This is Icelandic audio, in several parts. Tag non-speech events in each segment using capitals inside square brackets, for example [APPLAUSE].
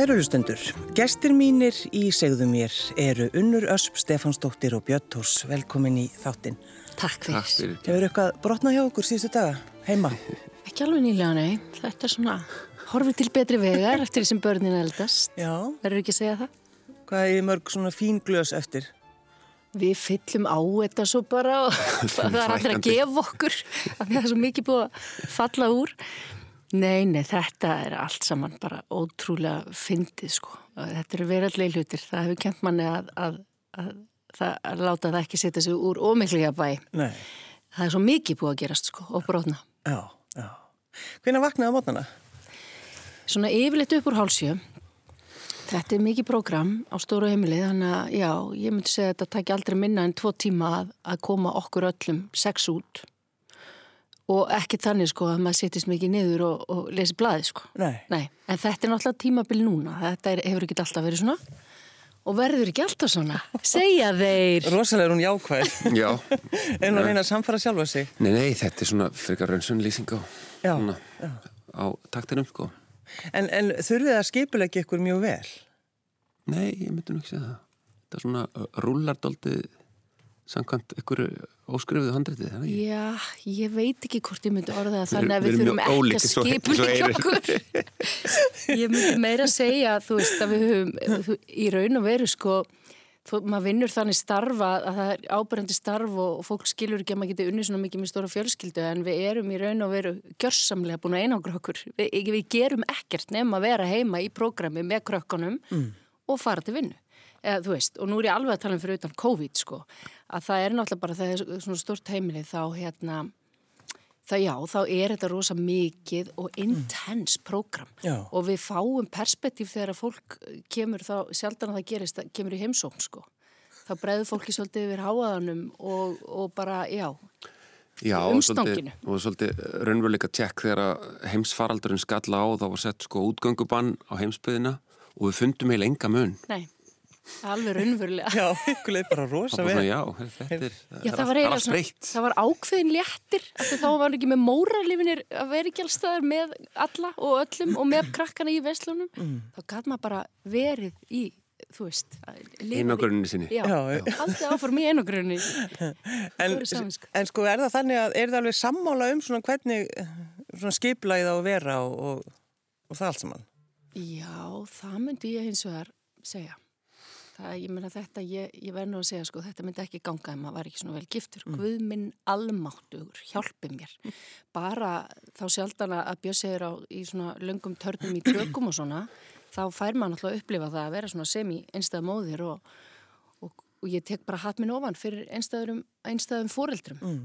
Kæru hlustundur, gestir mínir í segðu mér eru Unnur Ösp, Stefansdóttir og Björn Tórs. Velkomin í þáttinn. Takk fyrir. Takk fyrir. Hefur eitthvað brotnað hjá okkur síðustu daga heima? [LAUGHS] Ekki alveg nýlega, nei. Þetta er svona horfið til betri vegar eftir því sem börnin eldast. Já. Verður ekki að segja það? Hvað er mörg svona fín glös eftir? Við fyllum á þetta svo bara og [LAUGHS] það er allir að gefa okkur af því að það er svo mikið búið að falla úr. Nei, nei, þetta er allt saman bara ótrúlega fyndið sko. Þetta eru verallega hlutir. Það hefur kent manni að, að, að, að láta það ekki setja sig úr ómiklega bæ. Nei. Það er svo mikið búið að gerast sko og brotna. Já, já. Hvernig vaknaði mótnana? Svona yfirleitt upp úr hálsjö Þetta er mikið prógram á stóru heimilið þannig að já, ég myndi segja að þetta takki aldrei minna en tvo tíma að, að koma okkur öllum sex út og ekki þannig sko að maður setjast mikið niður og, og lesi blaði sko. Nei. Nei. En þetta er náttúrulega tímabil núna, þetta er, hefur ekki alltaf verið svona og verður ekki alltaf svona, [LAUGHS] segja þeir. Rosalega er hún jákvæð. Já. [LAUGHS] en að reyna að samfara sjálfa sig. Nei, nei, þetta er svona fyrir raunsunlýsing á, á taktinum sko. En, en þurfið að skipulegja ykkur mjög vel? Nei, ég myndi nú ekki segja það. Það er svona rúlardóldið samkvæmt ykkur óskrifuðu handritið, það ekki? Já, ég veit ekki hvort ég myndi orða það þannig að við þurfum ekki að skipulegja okkur. ég myndi meira að segja, þú veist, að við höfum í raun og veru sko þú, maður vinnur þannig starfa að það er ábærandi starf og, og fólk skilur ekki að maður geti unni svona mikið með stóra fjölskyldu en við erum í raun og veru gjörsamlega búin að einangra okkur. Við, við gerum ekkert nefn að vera heima í prógrami með krökkunum mm. og fara til vinnu. Eða, þú veist, og nú er ég alveg að tala um fyrir utan COVID sko, að það er náttúrulega bara það er svona stort heimilið þá hérna það já, þá er þetta rosa mikið og intens mm. prógram og við fáum perspektíf þegar að fólk kemur þá, sjaldan að það gerist, kemur í heimsókn sko. Þá breyður fólki svolítið yfir háaðanum og, og bara, já, já umstanginu. Já, og svolítið raunveruleika tjekk þegar heimsfaraldurinn skalla á þá var sett sko útgöngubann á heimsbyðina og við fundum heil enga mun. Nei. Alveg raunverulega. Já, ykkur leið bara rosa vel. Já, þetta er, já, það, var allt breytt. Það var ákveðin léttir, þá var ekki með móralifinir að vera ekki allstaðar með alla og öllum og með krakkana í veslunum. Mm. Þá gæti maður bara verið í, þú veist, einogrunni sinni. Já, alltaf áfram í einogrunni. [LAUGHS] En, en sko er það þannig að, er það alveg sammála um svona hvernig svona skiplaðið á að vera og, og, og það allt saman? Já, það myndi ég hins vegar segja það, ég menna þetta, ég, ég verði nú að segja sko, þetta myndi ekki ganga ef maður var ekki svona vel giftur mm. Guð minn almáttugur, hjálpi mér mm. [LAUGHS] bara þá sjaldan að bjöð segir á í svona löngum törnum í tökum og svona, þá fær maður náttúrulega að upplifa það að vera svona semi einstæða móðir og, og, og ég tek bara hatt minn ofan fyrir einstæðum, einstæðum fóreldrum mm.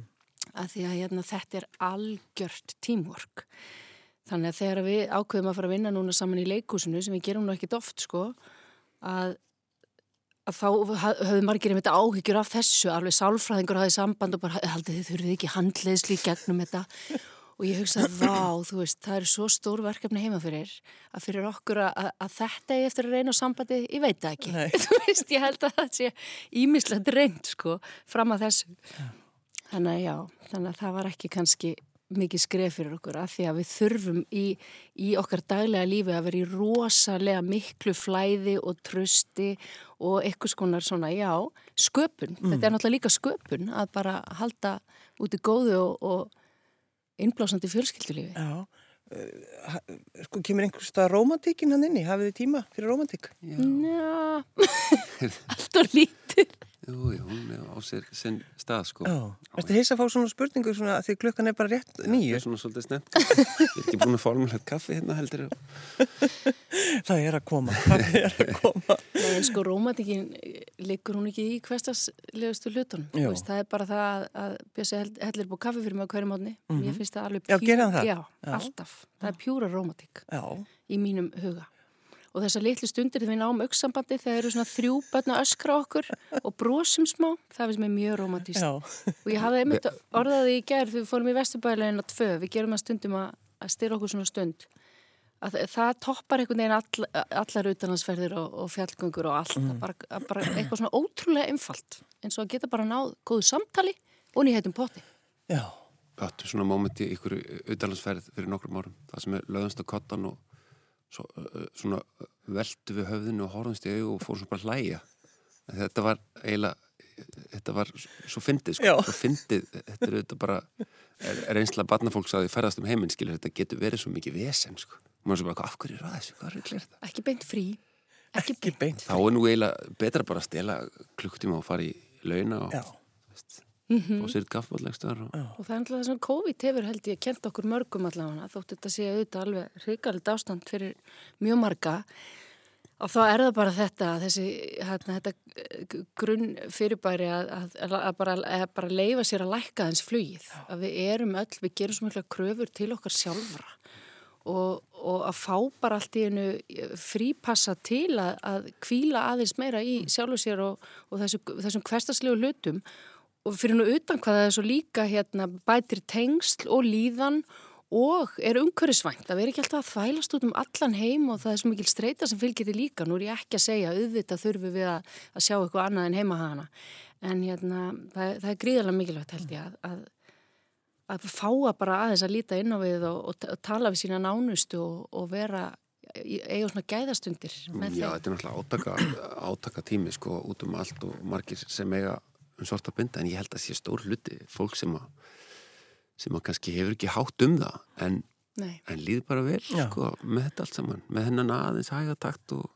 að því að hérna, þetta er algjört tímvork þannig að þegar við ákveðum að fara að vinna núna saman í leikúsinu sem við gerum nú ekkit oft sko að að þá höfðu margir einmitt áhyggjur af þessu, alveg sálfræðingur hafið samband og bara haldið þið þurfið ekki handleðsli gegnum þetta? Og ég hugsaði, [LAUGHS] vá, þú veist, það eru svo stór verkefni heima fyrir að fyrir okkur að, að þetta er eftir að reyna sambandi, ég veit það ekki. [LAUGHS] Þú veist, ég held að það sé ímislegt reynd, sko, fram að þessu. Þannig að já, þannig að það var ekki kannski mikið skref fyrir okkur að því að við þurfum í, í okkar daglega lífi að vera í rosalega miklu flæði og trösti og eitthvað skonar svona, já, sköpun. Mm. Þetta er náttúrulega líka sköpun að bara halda út í góðu og, og innblásandi fjölskyldulífi. Já, uh, sko kemur einhverstað romantíkin hann inni? Hafið þið tíma fyrir romantík? Já, [LAUGHS] allt og lítið. Jú, jú, hún er á sér sinn stað sko. Já, Þetta heils að fá svona spurningu svona að því klukkan er bara rétt nýju. Það er svona svolítið snemt. Ég er ekki búin að formulegt kaffi hérna heldur. [LAUGHS] Það er að koma, það er að koma. [LAUGHS] Nei, en sko romantikin liggur hún ekki í hverstaslegustu hlutunum. Veist, það er bara það að Bjössi hellir búið kaffi fyrir mig á hverju mótni. Mm -hmm. Ég finnst það alveg pjúra. Já, gera það? Já, Já, alltaf. Það er pjúra romantik í mínum huga og þessar litlu stundir þegar við náum aukssambandi þegar eru svona þrjú börn að öskra okkur og brosum smá, það finnst mér mjög romantíst og ég hafði einmitt orðaði í gerð þegar við fórum í Vesturbælegin á tvö, við gerum að stundum að, að styra okkur svona stund að það toppar einhvern veginn all, allar utanansferðir og, og fjallgöngur og allt, mm. bara, bara eitthvað svona ótrúlega einfalt eins og að geta bara náð góðu samtali og nýheitum poti Já. Þetta er svona móment í ykkur utalansferð fyrir nokkrum árum, það sem er löðast á kottan og svo, svona veldu við höfðinu og horfumst í auðu og fórum svo bara hlæja. Þetta var eiginlega þetta var svo fyndið sko, svo fyndið, þetta er auðvitað bara er einslega barnafólks að því ferðast um heiminn skilur, þetta getur verið svo mikið vesen sko, maður svo bara, af hverju er það þessu, er? Ekki beint frí, ekki, ekki beint. Þá er nú eiginlega betra bara að stela klukktíma og fara í launa og veist, mm -hmm. og sér gaffbóllegstar og... og það er alltaf það sem COVID hefur held ég kent okkur mörgum allavega, þótt þetta sé auðvitað alveg hrigalegt ástand fyrir mjög marga Og þá er það bara þetta, þessi hérna, þetta eh, grunn fyrirbæri að, að, að bara, bara leifa sér að lækka þess flugið. Að við erum öll, við gerum svo mikla kröfur til okkar sjálfra. Og, og að fá bara allt í einu frípassa til að, að kvíla aðeins meira í sjálfu sér og, og þessu, þessum hverstaslegu hlutum og fyrir nú utan hvað það er svo líka hérna, bætir tengsl og líðan og er umhverfisvænt. Það verður ekki alltaf að þvælast út um allan heim og það er svo mikil streyta sem fylgir því líka. Nú er ég ekki að segja, auðvitað þurfum við að, að sjá eitthvað annað en heima hana en hérna, það, það er gríðarlega mikilvægt held ég að, að, að fáa bara aðeins að líta inn á við og, og, og tala við sína nánustu og, og vera eiga svona gæðastundir með þeim. Já, þetta er náttúrulega átaka, átaka tími sko út um allt og margir sem eiga um svarta binda en ég held að það sé stór hluti fólk sem að sem að kannski hefur ekki hátt um það en, en líð bara vel sko, með þetta allt saman, með hennan aðeins hægatakt og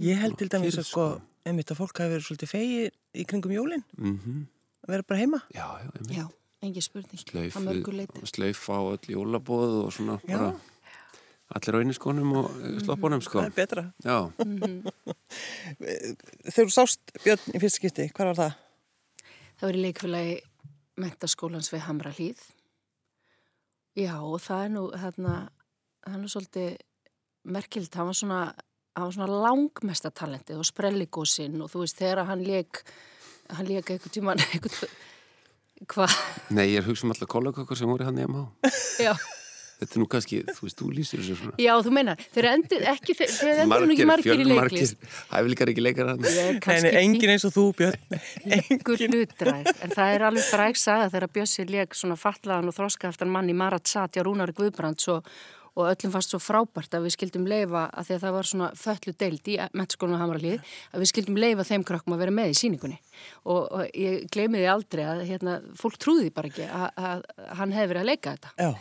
Ég held til dæmis að sko, einmitt að fólk hafi verið svolítið fegi í kringum jólinn mm -hmm. að vera bara heima Já, já, einmitt Já, engi spurning Slauf, slauf á öll jólabóð og svona já. bara allir rauniskonum og sloppunum sko. Það er betra mm -hmm. [LAUGHS] Þegar þú sást Björn í fyrst skipti, hvað var það? Það var í leikfélagi mentaskólans við Hamra hlýð. Já, og það er nú, hérna, það er nú svolítið merkilt, hann var svona, hann var svona langmesta talentið og sprelligósinn og þú veist, þegar hann leik, hann leik eitthvað tíman, [LAUGHS] eitthvað, hvað? Nei, ég er hugsað um alltaf kollegokkur sem voru hann í MH. Já. [LAUGHS] Þetta er nú kannski, þú veist, þú lýsir þessu svona. Já, þú meina, þeir endur ekki, þeir endur nú ekki margir í leiklist. Hæfileikar ekki leikar hann. Nei, engin eins og þú, Björn. [LAUGHS] Engur hlutræð, en það er alveg fræk saga þegar Björnsi leik svona fatlaðan og þróskaftan mann í Marat Satja Rúnar Guðbrands og, og öllum fast svo frábært að við skildum leifa, að því að það var svona föllu deild í mettskólinu Hamarlið, að við skildum leifa þeim krökkum að vera með í síningunni. Og, og ég gleymiði aldrei að hérna, fólk trúði bara ekki að, að, að hann hefði verið að leika þetta. Já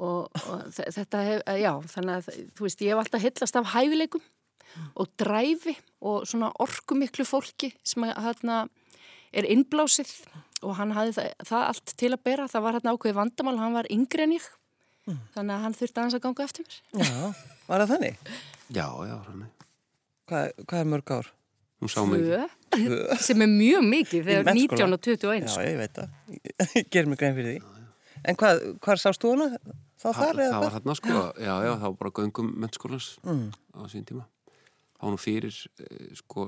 og, og þetta hef, já, þannig að þú veist, ég hef alltaf hillast af hæfileikum og dræfi og svona orkumiklu fólki sem hérna er innblásið og hann hafði það, það allt til að bera, það var hérna ákveði vandamál hann var yngri en ég mm. þannig að hann þurfti aðeins að ganga eftir mér. Já, var það þannig? Já, já, þannig. Hvað, hvað er mörg ár? Hún sá mig sem er mjög mikið þegar 19 og 21 Já, ég veit það, [LAUGHS] ég ger mig grein fyrir því En hvað, hvað sást þú hana? þá þar eða? Það var þarna sko, já, já, það var bara göngum mennskólans mm. á sín tíma. Það var nú fyrir, eh, sko,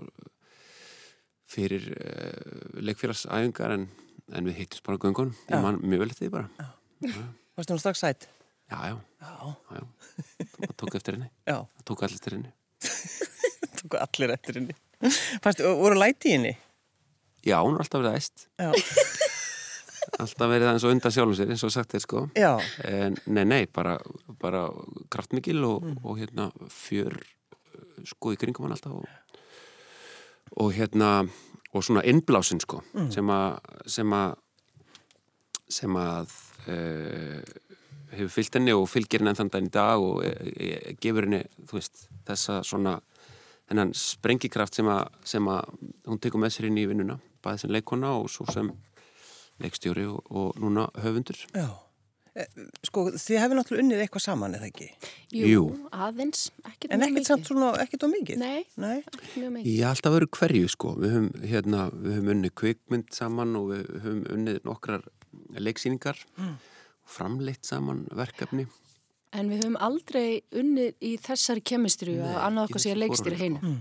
fyrir uh, leikfélagsæfingar en, en við hittist bara göngunum. Ég man mjög vel eftir því bara. Varst það nú strax sætt? Já, já. Já. já. Það tók eftir henni. Já. Það tók allir eftir henni. [LAUGHS] tók allir eftir henni. Fannst, voru læti í henni? Já, hún var alltaf verið æst. Já. [LAUGHS] alltaf verið eins og undan sjálfum sér eins og sagt þeir sko en nei, nei, bara, bara kraftmikil og, mm. og hérna fjör sko í kringum hann alltaf og, og hérna og svona innblásin sko mm. sem að sem að sem að e, hefur fyllt henni og fylgir henni enn þann daginn í dag og e, e, gefur henni veist, þessa svona hennan sprengikraft sem að hún tekur með sér inn í vinnuna bæðið sem leikona og svo sem leikstjóri og, og núna höfundur. Já, e, sko þið hefur náttúrulega unnið eitthvað saman eða ekki? Jú, Jú. aðeins, ekkert mjög mikið. En ekkert samt svona, ekkert á mikið? Nei, Nei. mjög mikið. Ég hef alltaf verið hverju sko, við höfum, hérna, við höfum unnið kvikmynd saman og við höfum unnið nokkrar leiksýningar mm. og framleitt saman verkefni. En við höfum aldrei unnið í þessari kemistri að annað okkar sé að leikstýra heina. Mm.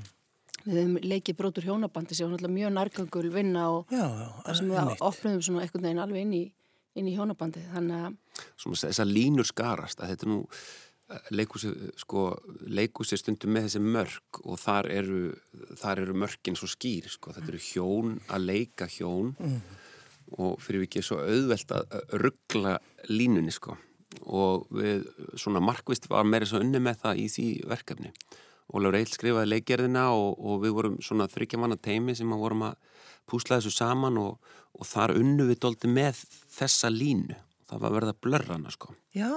Við hefum leikið brotur hjónabandi sem var mjög nærgangul vinna og það sem við opnum svona eitthvað neginn alveg inn í, inn í hjónabandi þannig að Svona þess að línur skarast að þetta er nú eh, leikúsi sko, stundum með þessi mörg og þar eru, þar eru mörgin svo skýr sko, þetta eru hjón að leika hjón mm. og fyrir við ekki svo auðvelt að ruggla línunni sko og við svona markvist var meira svo unni með það í því verkefni. Ólafur Eil skrifaði leikgerðina og, og við vorum svona þryggjamanna teimi sem að vorum að púsla þessu saman og, og þar unnu við doldi með þessa línu. Það var að blörra hana sko. Já,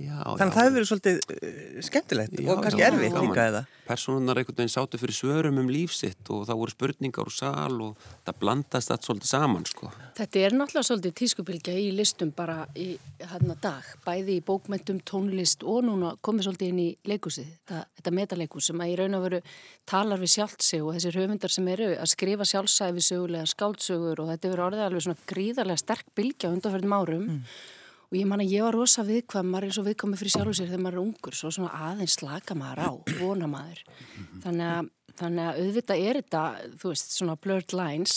já þannig að það hefur verið svolítið uh, skemmtilegt já, og kannski erfitt líka eða. Personunar einhvern veginn sátu fyrir svörum um lífsitt og það voru spurningar úr sal og það blandast allt svolítið saman sko. Þetta er náttúrulega svolítið tískubilgja í listum bara í hérna dag, bæði í bókmentum, tónlist og núna komið svolítið inn í leikusið, þetta, þetta metaleikus sem að í raun og veru talar við sjálfsig og þessir höfundar sem eru að skrifa sjálfsæfi sögulega skáldsögur og þetta og ég man að ég var rosa viðkvæm maður er og viðkvæmið fyrir sjálf og sér þegar maður er ungur svo svona aðeins slaka maður á [CLEARS THROAT] vona maður. Þannig að, þannig að auðvitað er þetta þú veist svona blurred lines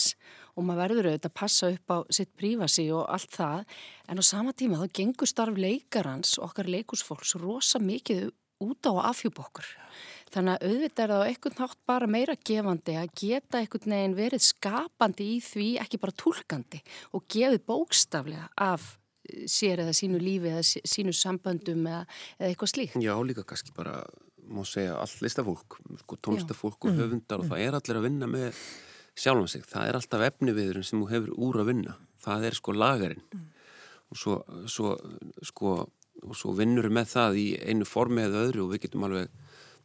og maður verður auðvitað að passa upp á sitt prífasi og allt það. En á sama tíma þá gengur starf leikarans okkar leikusfólks rosa mikið út á að afhjúpa okkur. Þannig að auðvitað er það á einhvern nátt bara meira gefandi að geta einhvern veginn verið skapandi í því ekki bara tólkandi og gefið bókstaflega af sér eða sínu lífi eða sínu samböndum eða, eða eitthvað slíkt. Já, líka kannski bara, má segja, all listafólk, sko, tónlistafólk og mm. höfundar mm. og það er allir að vinna með sjálfum sig. Það er alltaf efniviðurinn sem þú hefur úr að vinna. Það er sko lagarinn mm. og svo, svo, sko, og svo vinnur við með það í einu formi eða öðru og við getum alveg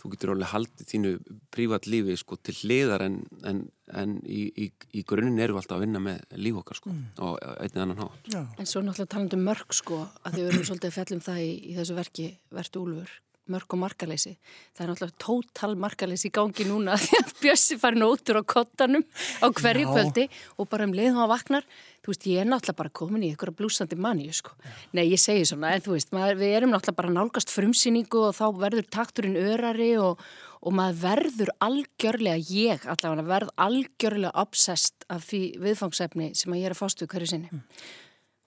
þú getur alveg haldið þínu prívat lífi sko, til hliðar en, en, en í, í, í grunin eru við alltaf að vinna með líf okkar sko, mm. og einnig annan hátt. Já. En svo náttúrulega talandum mörg sko, að þau verðum svolítið að fjallum það í, í þessu verki Vertu Úlfur mörg og markaleysi. Það er náttúrulega tótal markaleysi í gangi núna [LAUGHS] því að Bjössi fari nótur á kottanum á hverju kvöldi og bara um leiðum að vaknar þú veist, ég er náttúrulega bara komin í ykkur að blúsandi manni, sko. Nei, ég segi svona en þú veist, maður, við erum náttúrulega bara nálgast frumsýningu og þá verður takturinn örari og, og maður verður algjörlega, ég allavega verð algjörlega obsessed af því viðfangsefni sem að ég er að fástu hverju sinni. Mm.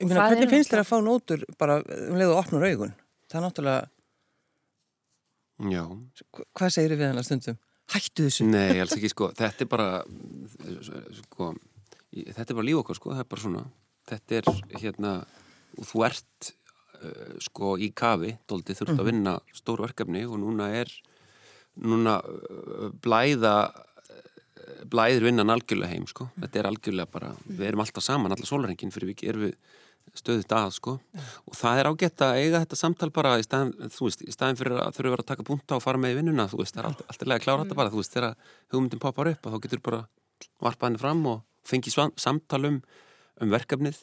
Hvernig finnst þér að fá nótur bara um leið og opnur augun? Það er náttúrulega Já. Hvað segir við hann að stundum? Hættu þessu? Nei, alls ekki sko, þetta er bara sko, þetta er bara líf okkar sko, það er bara svona þetta er hérna þú ert uh, sko í kafi, doldi þurft að mhm. vinna stór verkefni og núna er núna uh, blæða uh, blæðir vinnan algjörlega heim sko, þetta er algjörlega bara við erum alltaf saman, alla sólrengin fyrir við erum við stöðut að sko ja. og það er ágætt að eiga þetta samtal bara í staðin, veist, í staðin fyrir að þurfa að að taka punta og fara með í vinnuna, þú veist, það er alltaf, alltaf lega að klára mm. þetta bara, þú veist, þegar hugmyndin poppar upp þá getur bara varpað henni fram og fengið samtalum um verkefnið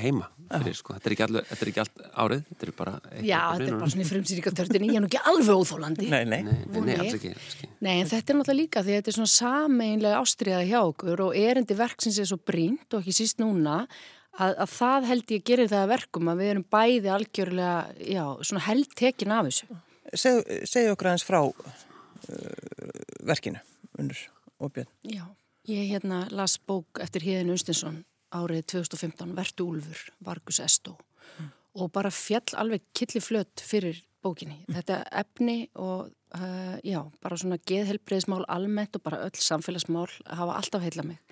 heima fyrir, sko. þetta, er allir, þetta er ekki allt árið þetta er bara Já, þetta er bara svona frumsýringatörtin ég er nú ekki alveg óþólandi Nei, nei, nei, nei, alls ekki, ekki Nei, en þetta er náttúrulega líka því að þetta er svona sameinlega ástriða hjá okkur og erindi verksins er svo brínt og ekki síst núna að, að það held ég gerir það verkum að við erum bæði algjörlega, já, svona held tekin af þessu. Segðu seg okkur aðeins frá uh, verkinu, unnur og björn. Já, ég hérna las bók eftir Híðin Unstinsson árið 2015, Vertu Úlfur, Vargus Estó mm. og bara fjall alveg killi flött fyrir bókinni. Mm. Þetta efni og uh, já, bara svona geðhelbreyðsmál almennt og bara öll samfélagsmál hafa alltaf heila mig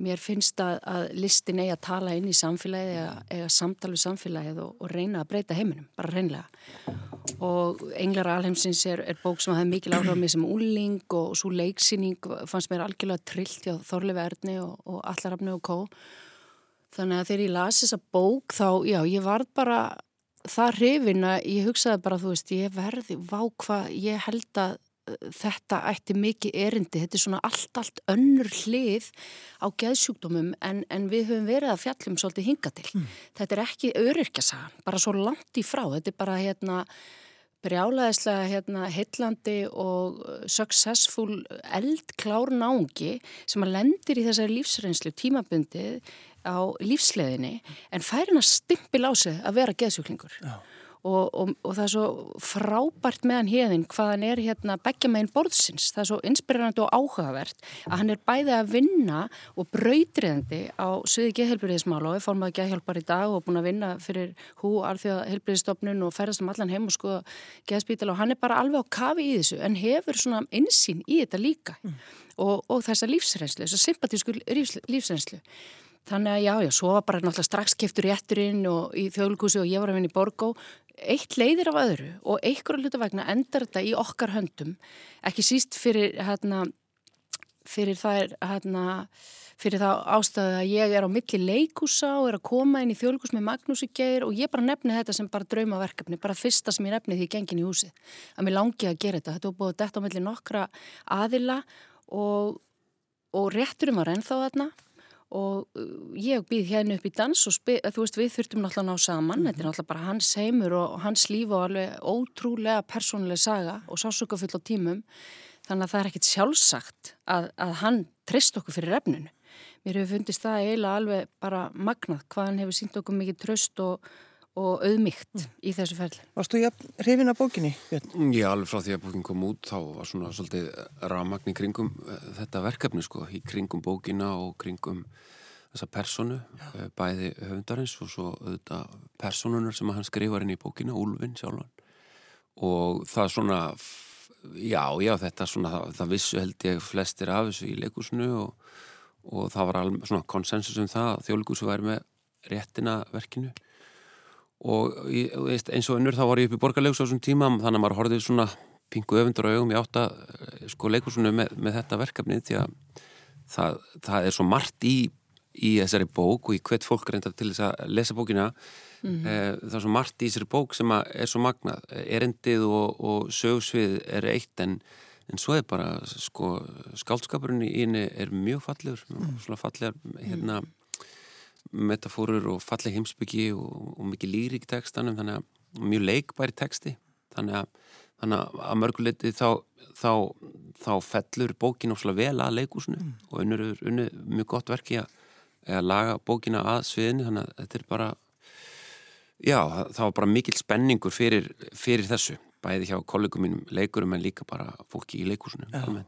mér finnst að, að listin eigi að tala inn í samfélagið eða, eða samtal við samfélagið og, og reyna að breyta heiminum, bara reynlega og Englar Alheimsins er, er bók sem hafði mikil áhrif á mig sem úling og svo leiksýning fannst mér algjörlega trillt hjá Þorlefi Erni og, og Allarafni og Kó þannig að þegar ég lasi þessa bók þá, já, ég var bara það hrifin að ég hugsaði bara, þú veist, ég verði, vá hvað, ég held að þetta ætti mikið erindi, þetta er svona allt, allt önnur hlið á geðsjúkdómum en, en við höfum verið að fjallum svolítið hinga til. Mm. Þetta er ekki öryrkjasagan, bara svo langt í frá, þetta er bara hérna brjálaðislega hérna heillandi og successful eldklár náungi sem að lendir í þessari lífsreynslu tímabundið á lífsleðinni en fær hann að stimpil á sig að vera geðsjúklingur. Já og, og, og það er svo frábært meðan hérðin hvað hann er hérna begja meginn borðsins, það er svo inspirerandi og áhugavert að hann er bæði að vinna og brautriðandi á sviði geðhelbriðismála og er formað geðhjálpar í dag og búin að vinna fyrir hú alþjóða helbriðistofnun og ferðast um allan heim og sko geðspítal og hann er bara alveg á kafi í þessu en hefur svona einsýn í þetta líka mm. og, og þessa lífsreynslu, þessa sympatísku lífsreynslu. Þannig að já, já, svo var bara náttúrulega strax keftur rétturinn og í þjóðlugúsi og ég var að vinna í Borgó eitt leiðir af öðru og einhverju hluta vegna endar þetta í okkar höndum, ekki síst fyrir, hérna, fyrir það hérna, fyrir það ástæðu að ég er á milli leikúsa og er að koma inn í þjóðlíkus með Magnús í geir og ég bara nefni þetta sem bara draumaverkefni, bara fyrsta sem ég nefni því ég gengin í húsið, að mér langi að gera þetta. Þetta var búið dætt á milli nokkra aðila og, og rétturum var ennþá þarna og uh, ég býð hérna upp í dans og þú veist við þurftum náttúrulega að ná saman. Mm -hmm. þetta er náttúrulega bara hans heimur og hans líf og alveg ótrúlega persónuleg saga og sásökafull á tímum. Þannig að það er ekkit sjálfsagt að, að hann trist okkur fyrir efninu. Mér hefur fundist það eiginlega alveg bara magnað hvað hann hefur sínt okkur mikið tröst og og auðmygt mm. í þessu ferli. Varst þú hrifin af bókinni? Björn? Já, alveg frá því að bókin kom út þá var svona svolítið ramagn í kringum uh, þetta verkefni sko, í kringum bókina og kringum þessa personu, uh, bæði höfundarins og svo auðvitað personunar sem hann skrifar inn í bókina, Úlfinn sjálfan og það svona já, já, þetta svona það, það vissu held ég flestir af þessu í leikusinu og, og það var alveg svona konsensus um það að þjóðleikursu væri með réttina verkinu og veist, eins og önnur þá var ég upp í borgarlegus á þessum tíma þannig að maður horfið svona pingu öfundur á augum í átta eh, sko leikursunu með, með þetta verkefni því að það, það er svo margt í, í þessari bók og í hvert fólk reyndar til þess að lesa bókina mm -hmm. e, það er svo margt í þessari bók sem er svo magnað erendið og, og sögsvið er eitt en, en svo er bara sko skáldskapurinn í henni er mjög fallegur mm. svona fallegar hérna mm metafórur og falleg heimsbyggi og, og mikið lýrik textanum þannig að mjög leikbæri texti. Þannig að, þannig að mörguleiti þá, þá, þá fellur bókin ósláð vel að leikúsinu mm. og unnur er unnur mjög gott verki að, að laga bókina að sviðinu. Þannig að þetta er bara já, það var bara mikil spenningur fyrir, fyrir þessu bæði hjá kollegum mínum leikurum en líka bara fólki í leikúsinu mm.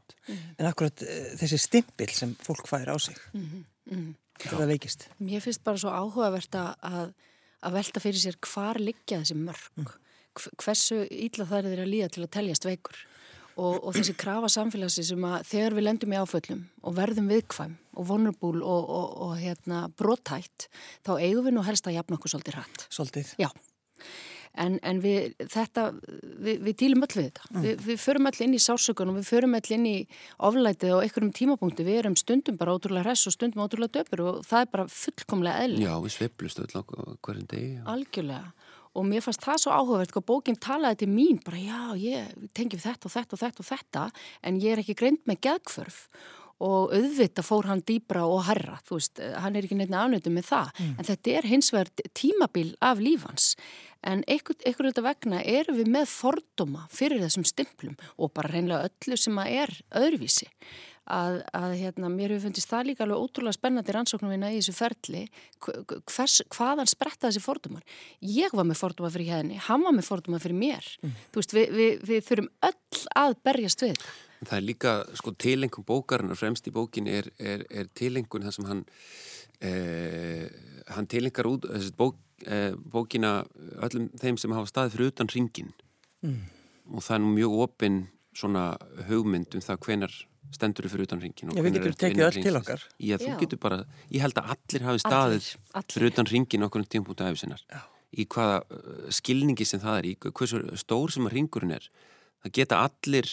En akkurat eh, þessi stimpil sem fólk fær á sig. Mm -hmm þetta veikist. Mér finnst bara svo áhugavert að, að velta fyrir sér hvar liggja þessi mörg, mm. hversu ílla það er þeirra líða til að teljast veikur og, og þessi krafa samfélagsi sem að þegar við lendum í áföllum og verðum viðkvæm og vulnerable og, og, og hérna, brotætt, þá eigum við nú helst að jafna okkur svolítið rætt. Svolítið? Já en, en við, þetta, við, við dílum öll við þetta. Mm. Við, við förum öll inn í sásökunum, við förum öll inn í oflætið og einhverjum tímapunkti, við erum stundum bara ótrúlega hress og stundum ótrúlega döpur og það er bara fullkomlega eðl. Já, við sveplust öll hverjum degi. Já. Algjörlega. Og mér fannst það svo áhugavert, hvað bókinn talaði til mín, bara já, ég tengi þetta og þetta og þetta og þetta, en ég er ekki greint með geðkvörf og auðvita fór hann dýbra og harra, þú veist, hann er ekki neitt afnötu með það, mm. en þetta er hins vegar tímabil af lífans en einhvern veginn vegna erum við með fordóma fyrir þessum stimplum og bara reynlega öllu sem að er öðruvísi. Að, að hérna, mér hefur fundist það líka alveg ótrúlega spennandi rannsóknum í þessu ferli hvers, hvaðan spretta þessi fordómar. Ég var með fordóma fyrir henni, hann var með fordóma fyrir mér. Mm. veist, við, við, við þurfum öll að berjast við Það er líka sko, tilengun bókarinn og fremst í bókin er, er, er tilengun þar sem hann eh, hann tilengar út þessi bók e, bókina öllum þeim sem hafa staðið fyrir utan ringin mm. og það er nú mjög opinn svona hugmynd um það hvenar stendur fyrir utan ringin Já, við getum tekið öll til okkar. Já, þú getur bara, ég held að allir hafi staðið allir, allir. fyrir utan ringin okkur um tímpunktu af sinnar. Í hvaða uh, skilningi sem það er í hversu stór sem að ringurinn er það geta allir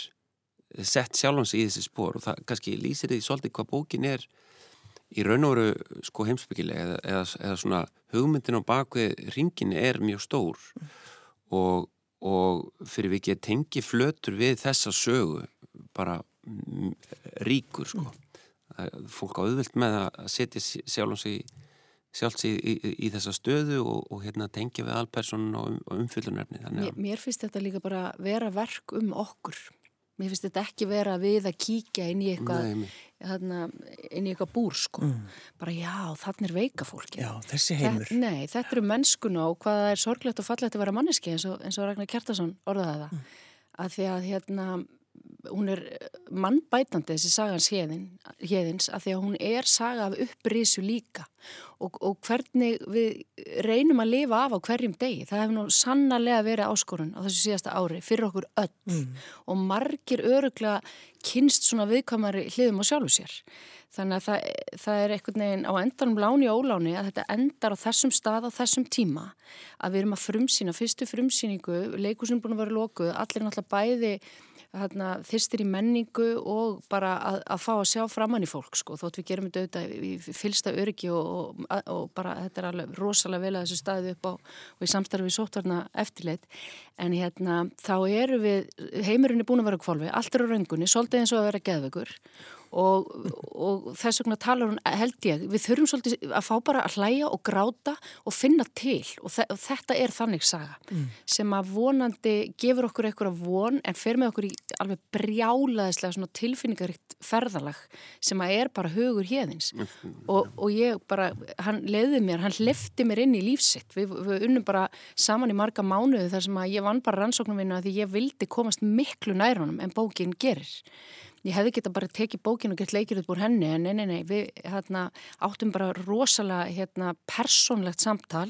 sett sjálfans í þessi spór og það kannski lýsir því svolítið hvað bókin er í raun og veru sko heimsbyggilega eða, eða, eða svona hugmyndin á bakvið ringin er mjög stór mm. og, og fyrir við ekki tengi flötur við þessa sögu bara ríkur sko mm. fólk á auðvilt með að setja sjálfs í, sjálfs í, í, í þessa stöðu og, og hérna tengja við alpersonin og, um, og umfyllunarfni mér, mér finnst þetta líka bara vera verk um okkur Mér finnst þetta ekki vera við að kíkja inn í eitthvað, þarna, inn í eitthvað búr sko. Mm. Bara já, þannig er veika fólki. Já, þessi heimur. Þa, nei, þetta eru mennskuna og hvaða er sorglegt og fallegt að vera manneski eins og, eins og Ragnar Kjartason orðaði það. Mm. Að því að hérna hún er mannbætandi þessi sagans héðins að því að hún er saga af upprísu líka. Og, og hvernig við reynum að lifa af á hverjum degi það hefur nú sannarlega verið áskorun á þessu síðasta ári fyrir okkur öll. Mm. og margir öruglega kynst svona viðkvæmari hliðum á sjálfu sér Þannig að það, það er einhvern veginn á endanum láni og óláni að þetta endar á þessum stað á þessum tíma að við erum að frumsýna, fyrstu frumsýningu, leikusum búin að vera lokuð, allir náttúrulega bæði hérna, þyrstir í menningu og bara að, að fá að sjá framann í fólk sko, þótt við gerum þetta auðvitað í fylsta öryggi og, og, og bara þetta er alveg rosalega vel að þessu staði upp á og í samstarfi við sótvarna eftirleitt en hérna þá eru við, heimurinn er búin að vera kvolvi, allt er á röngunni, svolítið eins og að vera geðveikur Og, og þess vegna talar hún, held ég, við þurfum svolítið að fá bara að hlæja og gráta og finna til og, þe og þetta er þannig saga mm. sem að vonandi gefur okkur eitthvað von en fer með okkur í alveg brjálaðislega tilfinningaríkt ferðalag sem að er bara hugur hérðins mm. og, og ég bara, hann leiði mér, hann lefti mér inn í lífsitt, við, við unnum bara saman í marga mánuðu þar sem að ég vann bara rannsóknum vinna því ég vildi komast miklu nærunum en bókin gerir ég hefði geta bara tekið bókinu og gett leikir upp úr henni en nei, nei, nei, við hérna, áttum bara rosalega hérna, persónlegt samtal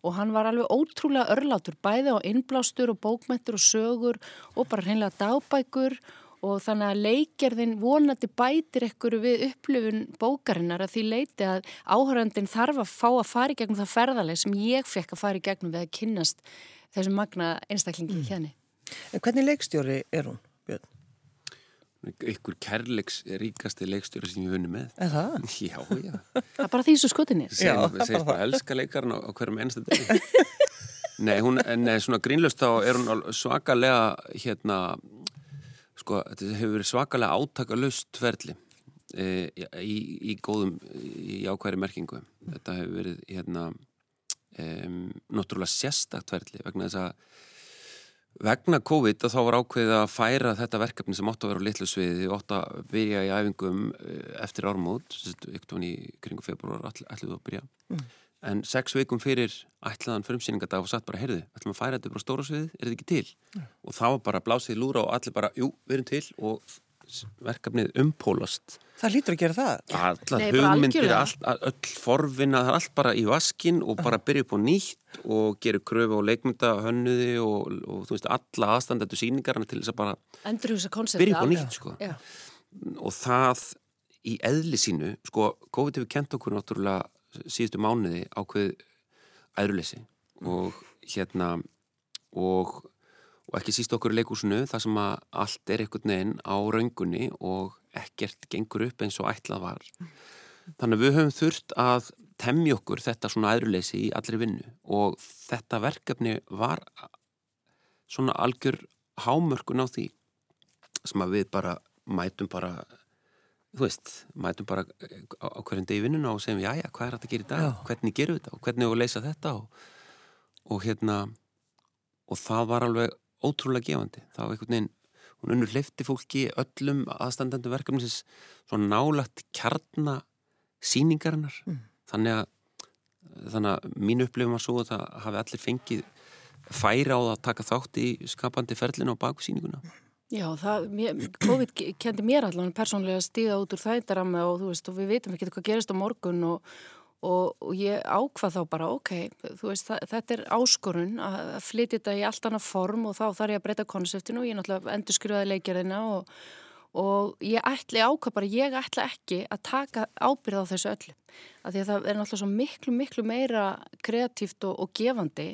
og hann var alveg ótrúlega örlátur, bæði á innblástur og bókmættur og sögur og bara hreinlega dagbækur og þannig að leikjarðin vonandi bætir ekkur við upplifun bókarinnar að því leiti að áhörandin þarf að fá að fara í gegnum það ferðarlega sem ég fekk að fara í gegnum við að kynnast þessum magna einstaklingi mm. hérna. En hvernig leikstjóri er hún, Björn? Ykkur kærleiks ríkasti leikstjóri sem ég vunni með. Er það? [LAUGHS] Já, já. Það er bara því svo skutinir Já, það segist bara elska leikarn á, á hverjum einstu dag [LAUGHS] Nei, hún, nei, svona grínlust þá er hún svakalega hérna sko, þetta hefur verið svakalega átakalust verðli e, í, í góðum í ákværi merkingu. Þetta hefur verið hérna e, náttúrulega sérstakt verðli vegna þess að Vegna COVID þá var ákveðið að færa þetta verkefni sem ótt að vera á litlu sviði og ótt að byrja í æfingum eh, eftir ármót, ykkur í kringu februar ætluðu að byrja. Mm. En sex vikum fyrir ætlaðan frumsýningadag var satt bara, heyrðu, ætlum að færa þetta bara stóra sviði, er þetta ekki til? Mm. Og þá var bara blásið lúra og allir bara, jú, við erum til og verkefnið umpólast. Það lítur að gera það. Allar hugmyndir, all, öll forvinna það er allt bara í vaskin og bara byrja upp á nýtt og gera kröfu á leikmynda hönnuði og, og þú veist alla aðstandættu síningarna til þess að bara byrja upp á nýtt sko. og það í eðli sínu, sko COVID hefur kent okkur náttúrulega síðustu mánuði ákveð æðruleysi og hérna og og ekki síst okkur í leikúsinu þar sem að allt er einhvern veginn á raungunni og ekkert gengur upp eins og ætlað var. Þannig að við höfum þurft að temja okkur þetta svona aðruleysi í allri vinnu og þetta verkefni var svona algjör hámörkun á því sem að við bara mætum bara þú veist, mætum bara á hverjum degi vinnuna og segjum já já, hvað er þetta að gera í dag, já. hvernig gerum við þetta og hvernig við leysa þetta og, og hérna og það var alveg ótrúlega gefandi. Var einhvern veginn, hún unnur hlifti fólki öllum aðstandendu verkefnisins svona nálagt kjarna síningarinnar. Mm. Þannig að, þannig að mín upplifum var svo að það hafi allir fengið færa á að taka þátt í skapandi ferlinu á baku síninguna. Já, það, mér, COVID kendi mér allavega persónlega að stíða út úr þættaramma og þú veist, og við veitum ekki hvað gerist á morgun og Og, og ég ákvað þá bara, ok, veist, þetta er áskorun að flytja þetta í allt annað form og þá þarf ég að breyta konseptinu og ég náttúrulega endur skruðaði leikjarina og, og ég ætli ákvað bara, ég ætla ekki að taka ábyrð á þessu öllu. Að því að það er náttúrulega svo miklu, miklu meira kreatíft og, og gefandi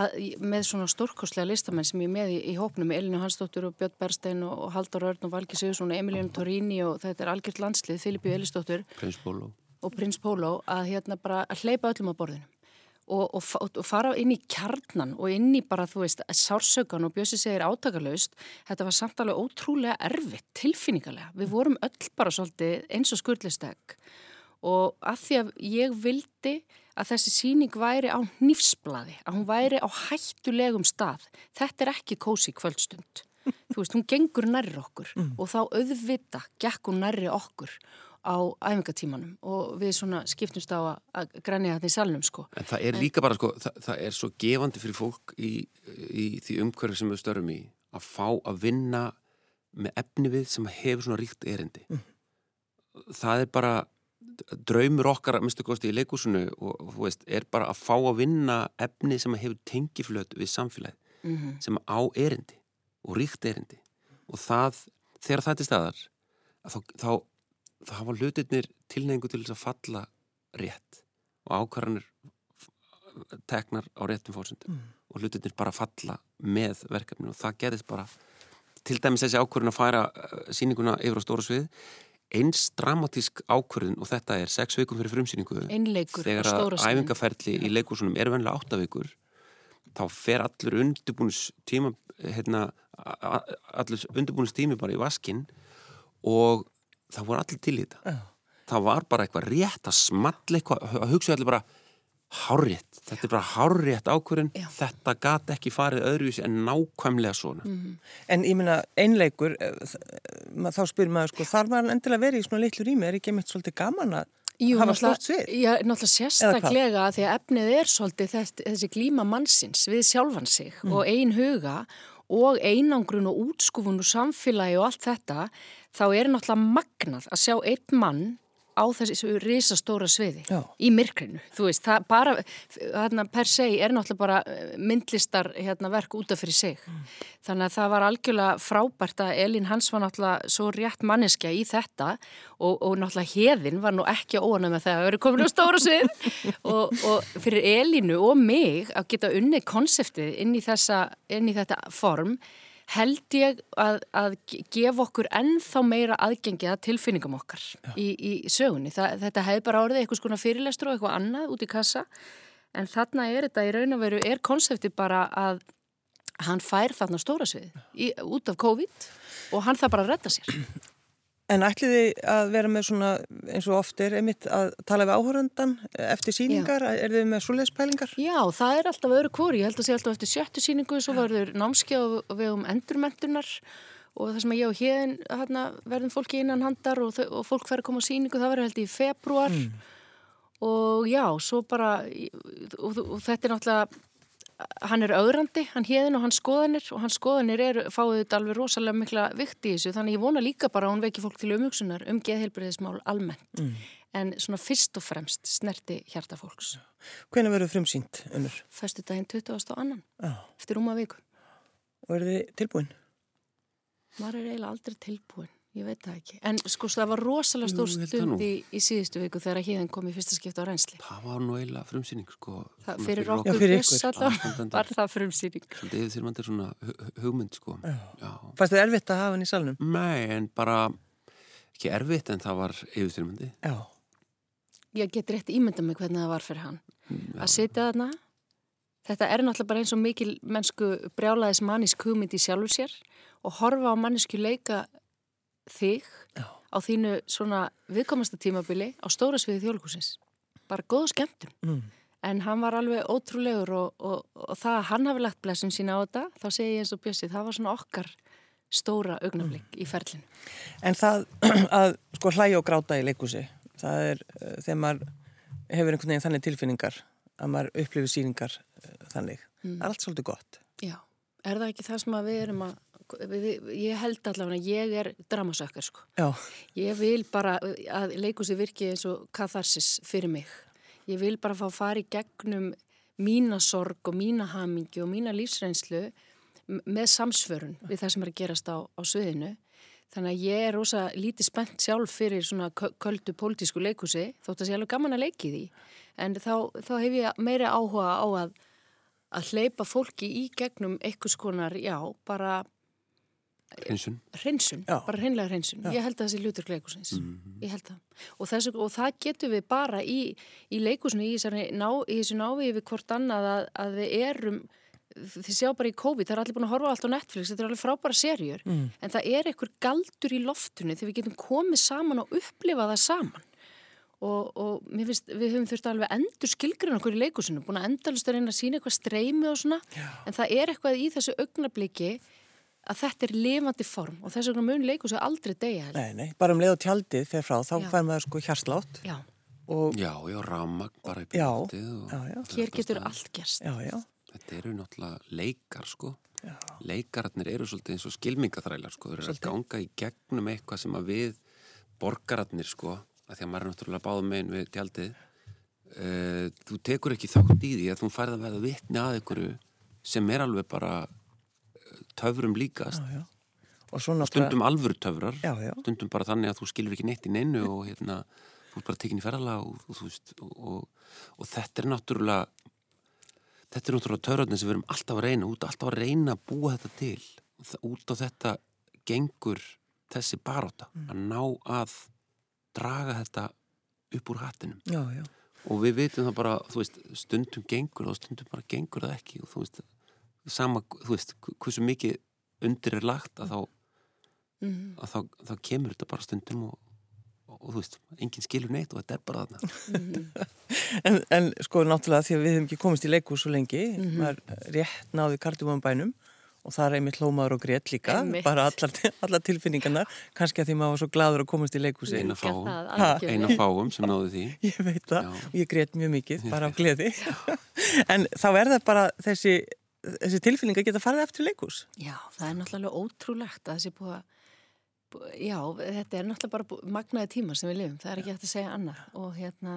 að, með svona stórkostlega listamenn sem ég með í, í hópnum, Elinu Hansdóttur og Björn Berstein og Haldur Örn og Valgi Sigursson og Emilion Torini og þetta er algjört landslið, Filipi Elistóttur. Prins Bóló og prins Pólo að hérna bara að hleypa öllum á borðinu og, og, og fara inn í kjarnan og inn í bara þú veist sársökan og Bjössi segir átakalöst þetta var samt alveg ótrúlega erfitt tilfinningarlega, við vorum öll bara svolítið eins og skurðlistek og að því að ég vildi að þessi síning væri á nýfsbladi, að hún væri á hættulegum stað, þetta er ekki kósi kvöldstund, þú veist, hún gengur nærri okkur mm. og þá auðvita gekk hún nærri okkur á æfingatímanum og við svona skiptumst á að grænja þetta í salnum sko. En það er líka bara sko, það, það er svo gefandi fyrir fólk í, í því umhverfi sem við störum í að fá að vinna með efni við sem hefur svona ríkt erindi. Mm. Það er bara draumur okkar að mistu kosti í leikúsinu og, þú veist, er bara að fá að vinna efni sem hefur tengiflöt við samfélagið, mm -hmm. sem á erindi og ríkt erindi og það, þegar það er staðar þá, þá það hafa hlutirnir tilneingu til þess að falla rétt og ákvarðanir teknar á réttum fórsöndum mm. og hlutirnir bara falla með verkefni og það gerðist bara til dæmis þessi ákvarðin að færa eh, síninguna yfir á stóra svið eins dramatísk ákvarðin og þetta er sex vikum fyrir frumsýningu þegar að æfingaferli í leikursunum er vennilega áttavíkur þá fer allur undirbúnus tíma hérna, allur undirbúnus tími bara í vaskin og það voru allir til í þetta uh. það var bara eitthvað rétt að small eitthvað, að hugsa allir bara hárétt, þetta er bara hárétt ákvörðin þetta gati ekki farið öðruvísi en nákvæmlega svona mm -hmm. En ég minna, einleikur eh, þá spyrir maður sko, þarf maður endilega verið í svona litlu rými, er ekki mitt svolítið gaman að Jú, hafa stort svið? Já, náttúrulega sérstaklega því að efnið er svolítið þessi, þessi glíma mannsins við sjálfan sig mm. og ein huga og einangrun og útskufun og samfélagi og allt þetta, þá er náttúrulega magnað að sjá einn mann á þessu risastóra sviði Já. í myrkrinu, þú veist, það bara hérna, per se er náttúrulega bara eh, myndlistar hérna, verk út af fyrir sig mm. þannig að það var algjörlega frábært að Elín Hans var náttúrulega svo rétt manneskja í þetta og, og náttúrulega heðin var nú ekki óanum með það að vera komin á stóra svið [LAUGHS] og, og fyrir Elínu og mig að geta unni konseptið inn í, þessa, inn í þetta form held ég að, að gefa okkur ennþá meira aðgengi að tilfinningum okkar í, í sögunni. Það, þetta hefði bara orðið eitthvað svona fyrirlestur og eitthvað annað út í kassa en þarna er þetta í raun og veru, er konsepti bara að hann fær þarna stóra svið í, út af COVID og hann það bara að redda sér. En ætliði að vera með svona eins og oft er einmitt að tala við áhöröndan eftir síningar, Já. er þið með svoleiðspælingar? Já, það er alltaf öðru kvori, ég held að sé alltaf eftir sjöttu síningu, svo verður námskja og við um endurmentunar og það sem ég og hérna verðum fólki innan handar og, og fólk fær að koma á síningu, það verður held í februar mm. og já, svo bara, og, og þetta er náttúrulega hann er auðrandi, hann hérðin og hann skoðanir og hann skoðanir er, fáið þetta alveg rosalega mikla vikt í þessu, þannig ég vona líka bara að hún veki fólk til umhugsunar um geðheilbreyðismál almennt, mm. en svona fyrst og fremst snerti hjarta fólks Hvena verður frumsýnt, Unnur? Fyrstu daginn 20. annan ah. eftir rúma viku Og er þið tilbúin? Maður er eiginlega aldrei tilbúin Ég veit það ekki. En sko það var rosalega stór stund í, í síðustu viku þegar híðan kom í fyrsta skipta á reynsli. Það var nú eiginlega frumsýning sko. Það, fyrir, fyrir okkur viss alltaf var það frumsýning. Svolítið yfir því að mann er svona hugmynd sko. Fannst þið erfitt að hafa hann í salnum? Nei, en bara ekki erfitt en það var yfir mann. Já. Ég get rétt ímynda mig hvernig það var fyrir hann. Já. Að sitja þarna, þetta er náttúrulega bara eins og mikil mennsku brjálaðis mannisk hugmynd í sjálfur sér og horfa á mannesku leika þig Já. á þínu svona viðkomasta tímabili á stóra sviði þjólkusins. Bara góð skemmtum. Mm. En hann var alveg ótrúlegur og, og, og það að hann hafi lagt blessun sína á þetta, þá segi ég eins og Bjössi, það var svona okkar stóra augnablik mm. í ferlinu. En það [CLEARS THROAT] að sko hlæja og gráta í leikusi, það er uh, þegar maður hefur einhvern veginn þannig tilfinningar að maður upplifir síningar uh, þannig. Mm. Allt svolítið gott. Já, er það ekki það sem við erum að ég held allavega að ég er dramasökkar sko. Ég vil bara að leikusi virki eins og katharsis fyrir mig. Ég vil bara fá að fara í gegnum mína sorg og mína hamingi og mína lífsreynslu með samsvörun við það sem er að gerast á, á sviðinu. Þannig að ég er rosa lítið spennt sjálf fyrir svona köldu pólitísku leikusi þótt að ég er alveg gaman að leiki því. En þá, þá hef ég meira áhuga á að, að hleypa fólki í gegnum einhvers konar, já, bara Hreinsun. Hreinsun, Já. bara hreinlega hreinsun. Já. Ég held að það sé lutur leikusins. Mm -hmm. Ég held það. Og, þessu, og það getur við bara í, í leikusinu, í, ná, í þessu návi við hvort annað að, að við erum, þið sjá bara í COVID, það er allir búin að horfa allt á Netflix, þetta er alveg frábæra serjur, mm. en það er einhver galdur í loftunni þegar við getum komið saman og upplifa það saman. Og, og finnst, við höfum þurft alveg endur skilgrinn okkur í leikusinu, búin að endalust að reyna að sína eitthvað streymi og svona, Já. en það er eitthvað í þessu augnabliki að þetta er lifandi form og þess vegna mun leikur sér aldrei degja. Nei, nei, bara um leið og tjaldið fyrir frá, þá fær maður sko hjarslátt. Já. Og... Já, já, ramag bara í byrjastið. Já, já, já. Hér getur allt gerst. Já, já. Þetta eru náttúrulega leikar sko. Já. Leikararnir eru svolítið eins og skilmingaþrælar sko. Þeir eru að ganga í gegnum eitthvað sem að við borgararnir sko, að því að maður er náttúrulega báð meginn við tjaldið. Uh, þú tekur ekki þátt í því að þú færð að verða vittni að einhverju sem er alveg bara töfrum líkast. Já, já. stundum alvöru töfrar já, já. stundum bara þannig að þú skilur ekki neitt í neinu og hérna, þú er bara tekinni ferðala og, og, og, og þetta er náttúrulega þetta er náttúrulega töfrarnir sem við erum alltaf að reyna út, alltaf að reyna að búa þetta til út á þetta gengur þessi baróta mm. að ná að draga þetta upp úr hattinum já, og við veitum það bara, veist, stundum gengur og stundum bara gengur það ekki og þú veist, sama, þú veist, hversu mikið undir er lagt að þá mm. að þá, þá kemur þetta bara stundum og, og, og þú veist, enginn skilur neitt og þetta er bara þarna mm. en, en sko náttúrulega því að við hefum ekki komist í leikús svo lengi, -hmm. maður rétt náði kardumum bænum og það er einmitt hlómaður og grétt líka einmitt. bara allar, allar tilfinningarna kannski að því maður var svo gladur að komast í leikúsi eina fáum, eina fáum sem náðu því [LAUGHS] ég veit það, Já. og ég grétt mjög mikið bara af gleði [LAUGHS] en þá er það bara þessi, þessi tilfinninga geta farið eftir leikús Já, það er náttúrulega ótrúlegt að þessi búið að Já, þetta er náttúrulega bara magnaði tíma sem við lifum, það er ekki hægt að segja annað. Og hérna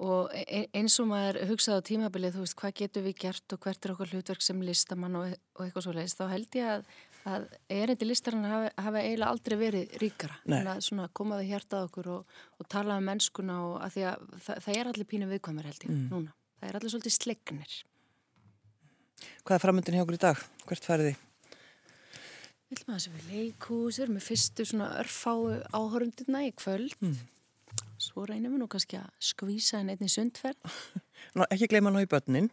og e, e, eins og maður hugsaði á tímabilið, þú veist, hvað getur við gert og hvert er okkur hlutverk sem listamann og, og eitthvað svo leiðist, þá held ég að, að erindi listarinn hafi, hafi eiginlega aldrei verið ríkara, þannig að svona komaði hjartað okkur og, og tala um mennskuna og að því að það, það er allir pínu viðkvæmur held ég, mm. núna, það er allir svolítið slegnir Hvað er framöndin hjá okkur í dag? Hvert færði þið? Við viljum að það sé við leikús, við erum með fyrstu svona örfáu áhörundina í kvöld. Mm. Svo reynum við nú kannski að skvísa henni einni sundferð. [LAUGHS] Ná, ekki gleyma ná í börnin.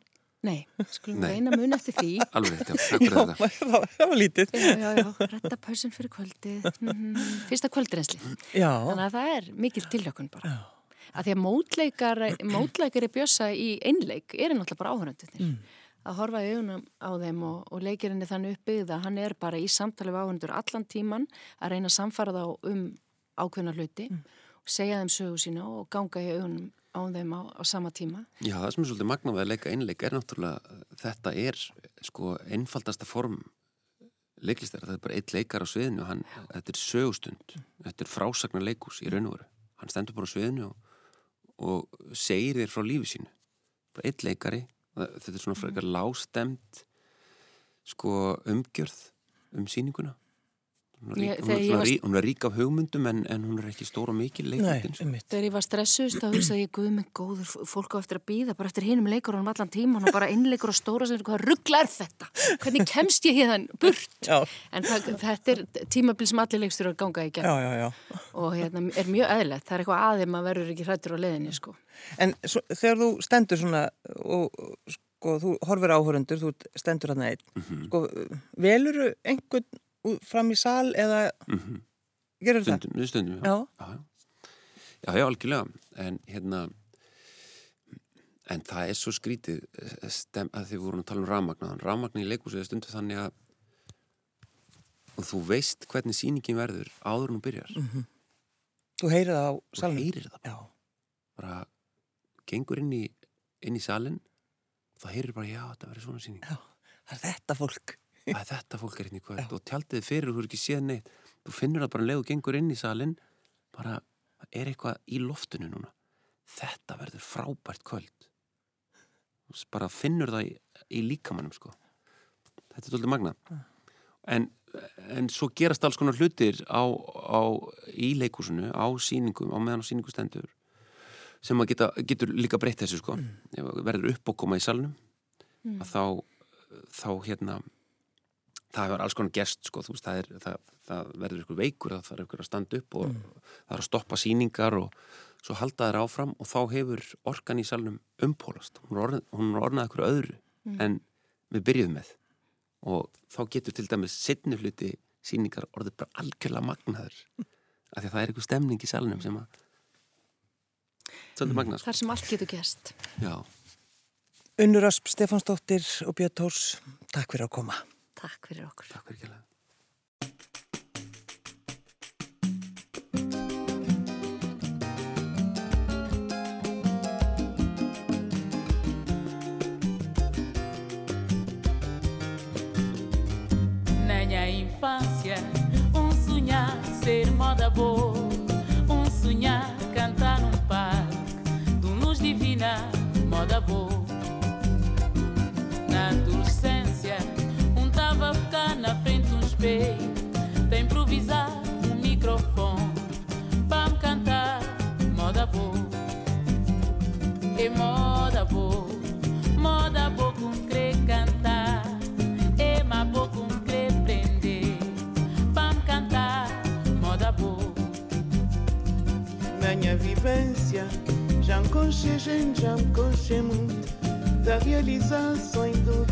Nei, skulum við reyna mun eftir því. [LAUGHS] Alveg, já, fyrir þetta. Það var lítið. Já, já, já, rætta pausin fyrir kvöldið. Mm, fyrsta kvöldrensli. Já. Þannig að það er mikil tilhjökun bara. Já. Að því að mótleikar, mótleikar er bjösa í einleik er náttúrulega bara áhörundinir. Mm að horfa í augunum á þeim og, og leikirinn er þannig uppbyggð að hann er bara í samtali við áhundur allan tíman að reyna að samfara þá um ákveðna hluti mm. og segja þeim sögu sína og ganga í augunum á þeim á, á sama tíma. Já, það sem er svolítið magnaðið að leika einleik er náttúrulega, þetta er sko einfaldasta form leiklistar, þetta er bara eitt leikar á sviðinu hann, þetta er sögustund þetta er frásagnar leikus í raun og veru hann stendur bara á sviðinu og, og segir þér frá lífi sínu bara eitt leikari þetta er svona frekar lástemt sko umgjörð um síninguna Hún er, rík, hún, er var... rí, hún er rík af hugmyndum en, en hún er ekki stóra mikið leikmyndin. Sko. Þegar ég var stressuðst þá hugsaði ég guð með góður fólk á eftir að býða bara eftir hinum leikur og um allan tíman og bara innleikur og stóra sem hvað ruggla er þetta? Hvernig kemst ég hérna burt? Já. En það, þetta er tímabil sem allir leikstur að ganga í gegn já, já, og hérna er mjög eðlert. Það er eitthvað aðeim að verður ekki hrættur á leðinni sko. En svo, þegar þú stendur svona og sko þú horfir áhörundur, þú stendur einn, mm -hmm. sko veluru einhvern fram í sal eða mm -hmm. gerur stundum, það? Stundum, já. Já. já, já, algjörlega en hérna en það er svo skrítið eh, stem, að þið vorum að tala um rafmagnaðan rafmagnin í leikúsið er stundu þannig að og þú veist hvernig síningin verður áður hún byrjar mm -hmm. Þú heyrir það á salin? Þú heyrir það bara, bara gengur inn í, inn í salin og það heyrir bara já, þetta verður svona síning Já, það er þetta fólk að þetta fólk er hérna í kvöld og tjaldið fyrir þú er ekki séð neitt. Þú finnur það bara leið og gengur inn í salin bara er eitthvað í loftinu núna? Þetta verður frábært kvöld. Bara finnur það í, í líkamannum sko. Þetta er doldið magna en, en svo gerast alls konar hlutir á, á í leikúsinu á síningum, á meðan á síningu stendur sem að geta, getur líka breytt þessu sko. Mm. verður upp og koma í salnum mm. að þá þá hérna það hefur alls konar gest sko, veist, það, er, það, það verður ykkur veikur það þarf ykkur að standa upp og mm. það er að stoppa síningar og svo halda þær áfram og þá hefur orkan í salnum umpólast hún er orðnað, orðnað ykkur öðru mm. en við byrjuðum með og þá getur til dæmis setni hluti síningar orðið bara algjörlega magnaður af því að það er ykkur stemning í salnum sem að svolítið mm. magnað sko. Þar sem allt getur gest Já Unnur Asp, Stefansdóttir og Björn Tórs, takk fyrir að koma Takk fyrir okkur. Takk fyrir ekki Na minha infância, um sonhar ser moda boa, um sonhar cantar num parque, do luz divina, moda boa. respeito. Tem improvisar um microfone para me cantar moda boa. e moda boa, moda boa com crer cantar. e ma boa com crer prender para me cantar moda boa. Na minha vivência, já me conchei, gente, já me conchei muito da realização do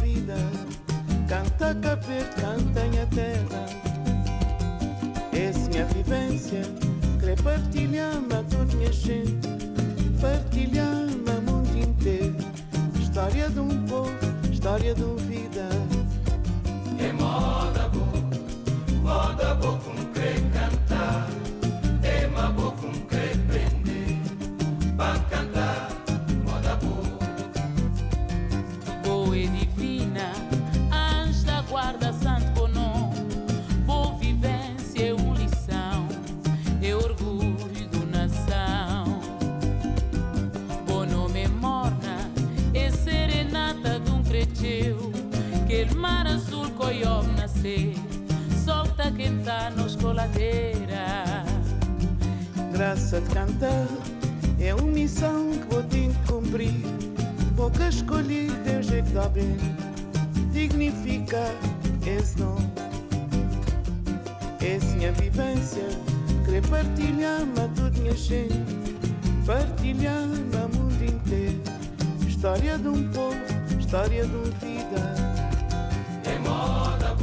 vida Canta cabelo, canta minha terra Essa minha vivência Querer partilhar-me a toda minha gente Partilhar-me a mundo inteiro. História de um povo, história de uma vida nos coladeira Graça de cantar é uma missão que vou ter que cumprir. Pouca escolhi, Deus é que dá bem. Dignificar esse nome. Essa minha vivência, querer partilhar-me a toda minha gente. Partilhar-me a mundo inteiro. História de um povo, história de uma vida. É moda